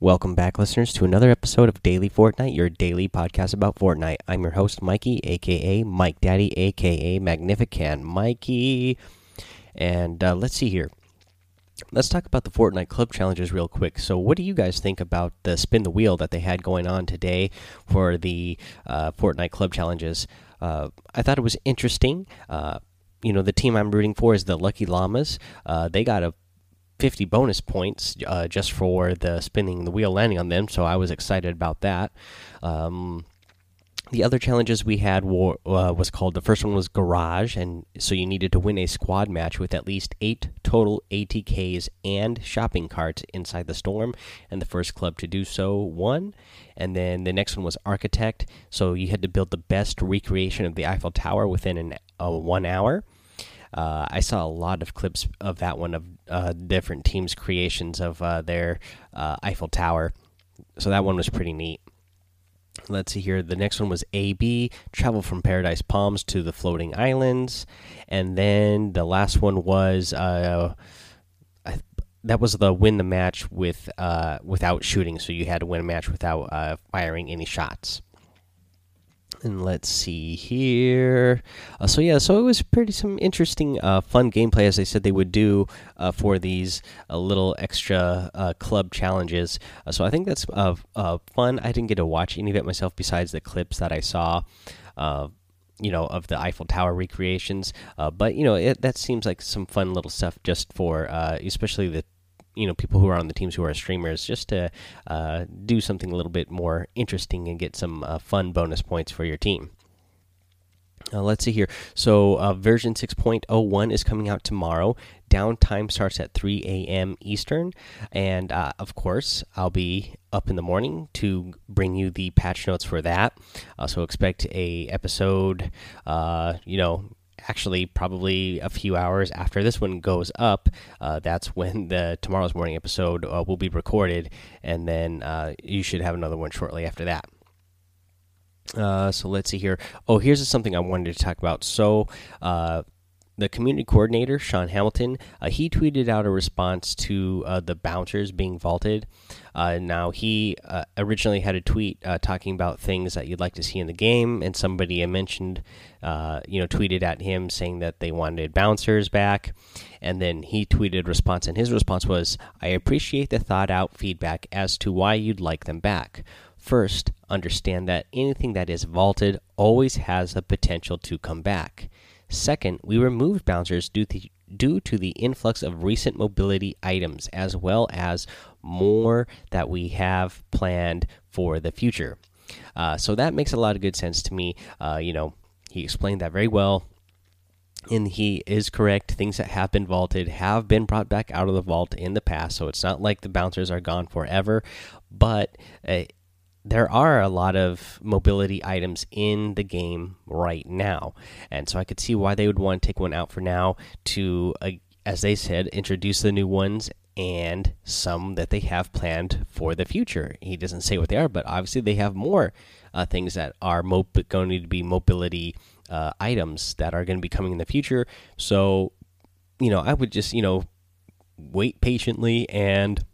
Welcome back, listeners, to another episode of Daily Fortnite, your daily podcast about Fortnite. I'm your host, Mikey, aka Mike Daddy, aka Magnificent Mikey. And uh, let's see here. Let's talk about the Fortnite Club challenges real quick. So, what do you guys think about the spin the wheel that they had going on today for the uh, Fortnite Club challenges? Uh, I thought it was interesting. Uh, you know, the team I'm rooting for is the Lucky Llamas. Uh, they got a 50 bonus points uh, just for the spinning the wheel landing on them. So I was excited about that. Um, the other challenges we had were, uh, was called the first one was garage, and so you needed to win a squad match with at least eight total ATKs and shopping carts inside the storm. And the first club to do so won. And then the next one was architect, so you had to build the best recreation of the Eiffel Tower within an uh, one hour. Uh, I saw a lot of clips of that one of uh, different teams' creations of uh, their uh, Eiffel Tower. So that one was pretty neat. Let's see here. The next one was AB travel from Paradise Palms to the floating islands, and then the last one was uh, that was the win the match with uh, without shooting. So you had to win a match without firing any shots and let's see here. Uh, so yeah, so it was pretty some interesting, uh, fun gameplay as they said they would do uh, for these uh, little extra uh, club challenges. Uh, so I think that's fun. I didn't get to watch any of it myself besides the clips that I saw. you know of the Eiffel Tower recreations, but you know it, that seems like some fun little stuff just for especially the you know people who are on the teams who are streamers just to uh, do something a little bit more interesting and get some uh, fun bonus points for your team. Uh, let's see here. So, uh, version 6.01 is coming out tomorrow. Downtime starts at 3 a.m. Eastern. And uh, of course, I'll be up in the morning to bring you the patch notes for that. Uh, so, expect a episode, uh, you know, actually probably a few hours after this one goes up uh, that's when the tomorrow's morning episode uh, will be recorded and then uh, you should have another one shortly after that. Uh, so let's see here. Oh here's something i wanted to talk about. So uh, the community coordinator Sean Hamilton uh, he tweeted out a response to uh, the bouncers being vaulted. Uh, now he uh, originally had a tweet uh, talking about things that you'd like to see in the game, and somebody mentioned, uh, you know, tweeted at him saying that they wanted bouncers back, and then he tweeted response, and his response was, "I appreciate the thought out feedback as to why you'd like them back." First, understand that anything that is vaulted always has the potential to come back. Second, we removed bouncers due to, due to the influx of recent mobility items, as well as more that we have planned for the future. Uh, so that makes a lot of good sense to me. Uh, you know, he explained that very well. And he is correct. Things that have been vaulted have been brought back out of the vault in the past. So it's not like the bouncers are gone forever. But uh, there are a lot of mobility items in the game right now, and so I could see why they would want to take one out for now to, uh, as they said, introduce the new ones and some that they have planned for the future. He doesn't say what they are, but obviously they have more uh, things that are going to be mobility uh, items that are going to be coming in the future. So, you know, I would just you know wait patiently and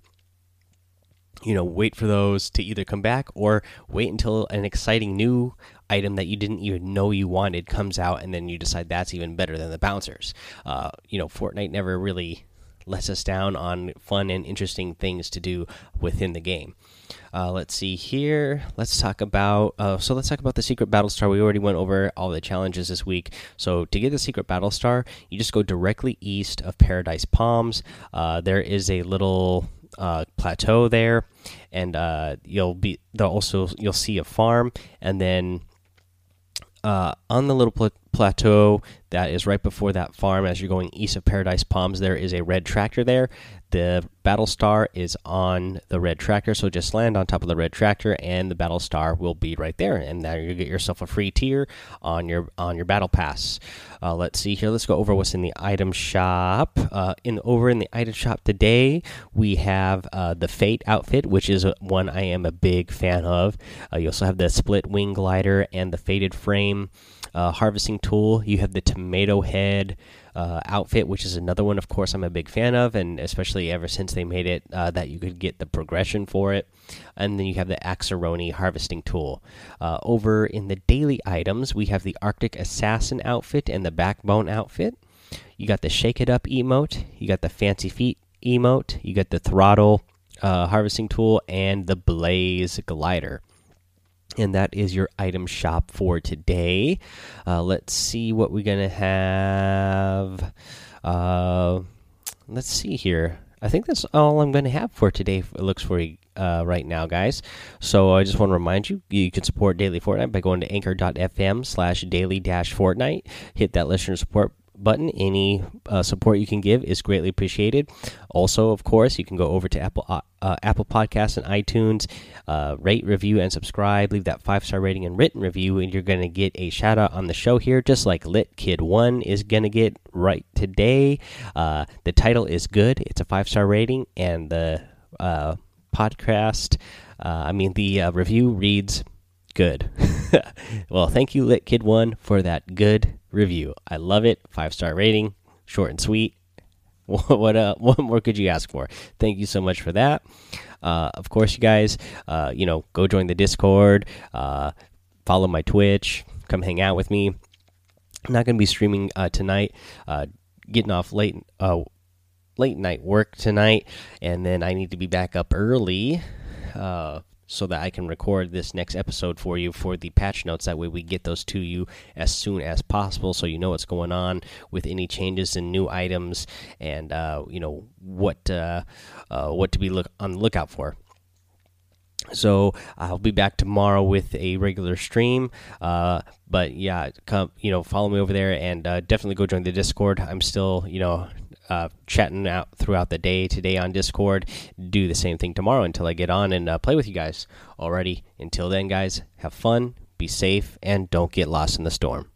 you know wait for those to either come back or wait until an exciting new item that you didn't even know you wanted comes out and then you decide that's even better than the bouncers. Uh, you know fortnite never really lets us down on fun and interesting things to do within the game. Uh, let's see here. Let's talk about uh, so let's talk about the secret battle star. We already went over all the challenges this week. So to get the secret battle star you just go directly east of paradise palms. Uh, there is a little uh, plateau there, and uh, you'll be they'll also you'll see a farm, and then uh, on the little plateau that is right before that farm, as you're going east of Paradise Palms, there is a red tractor there. The battle star is on the red tractor so just land on top of the red tractor and the battle star will be right there. And now you get yourself a free tier on your on your battle pass. Uh, let's see here. Let's go over what's in the item shop. Uh, in over in the item shop today we have uh, the fate outfit which is one i am a big fan of. Uh, you also have the split wing glider and the fated frame uh, harvesting tool you have the tomato head uh, outfit, which is another one, of course, I'm a big fan of, and especially ever since they made it uh, that you could get the progression for it. And then you have the Axeroni harvesting tool. Uh, over in the daily items, we have the Arctic Assassin outfit and the Backbone outfit. You got the Shake It Up emote, you got the Fancy Feet emote, you got the Throttle uh, harvesting tool, and the Blaze glider and that is your item shop for today. Uh, let's see what we're gonna have. Uh, let's see here. I think that's all I'm going to have for today. It looks for you uh, right now, guys. So I just want to remind you, you can support Daily Fortnite by going to anchor.fm slash daily dash Fortnite. Hit that listener support button. Any uh, support you can give is greatly appreciated. Also, of course, you can go over to Apple uh, uh, Apple Podcasts and iTunes, uh, rate, review, and subscribe. Leave that five star rating and written review, and you're going to get a shout out on the show here, just like Lit Kid One is going to get right today. Uh, the title is good. It's a five star rating, and the uh, podcast. I mean, the review reads good. well, thank you, Lit Kid One, for that good review. I love it. Five star rating, short and sweet. what uh, what more could you ask for? Thank you so much for that. Uh, of course, you guys, uh, you know, go join the Discord, uh, follow my Twitch, come hang out with me. I'm not going to be streaming uh, tonight. Uh, getting off late, uh, late night work tonight, and then I need to be back up early. So that I can record this next episode for you for the patch notes. That way, we get those to you as soon as possible, so you know what's going on with any changes and new items, and uh, you know what uh, uh, what to be look on the lookout for. So I'll be back tomorrow with a regular stream. Uh, but yeah, come you know follow me over there and uh, definitely go join the Discord. I'm still you know uh, chatting out throughout the day today on Discord. Do the same thing tomorrow until I get on and uh, play with you guys. Alrighty, until then, guys, have fun, be safe, and don't get lost in the storm.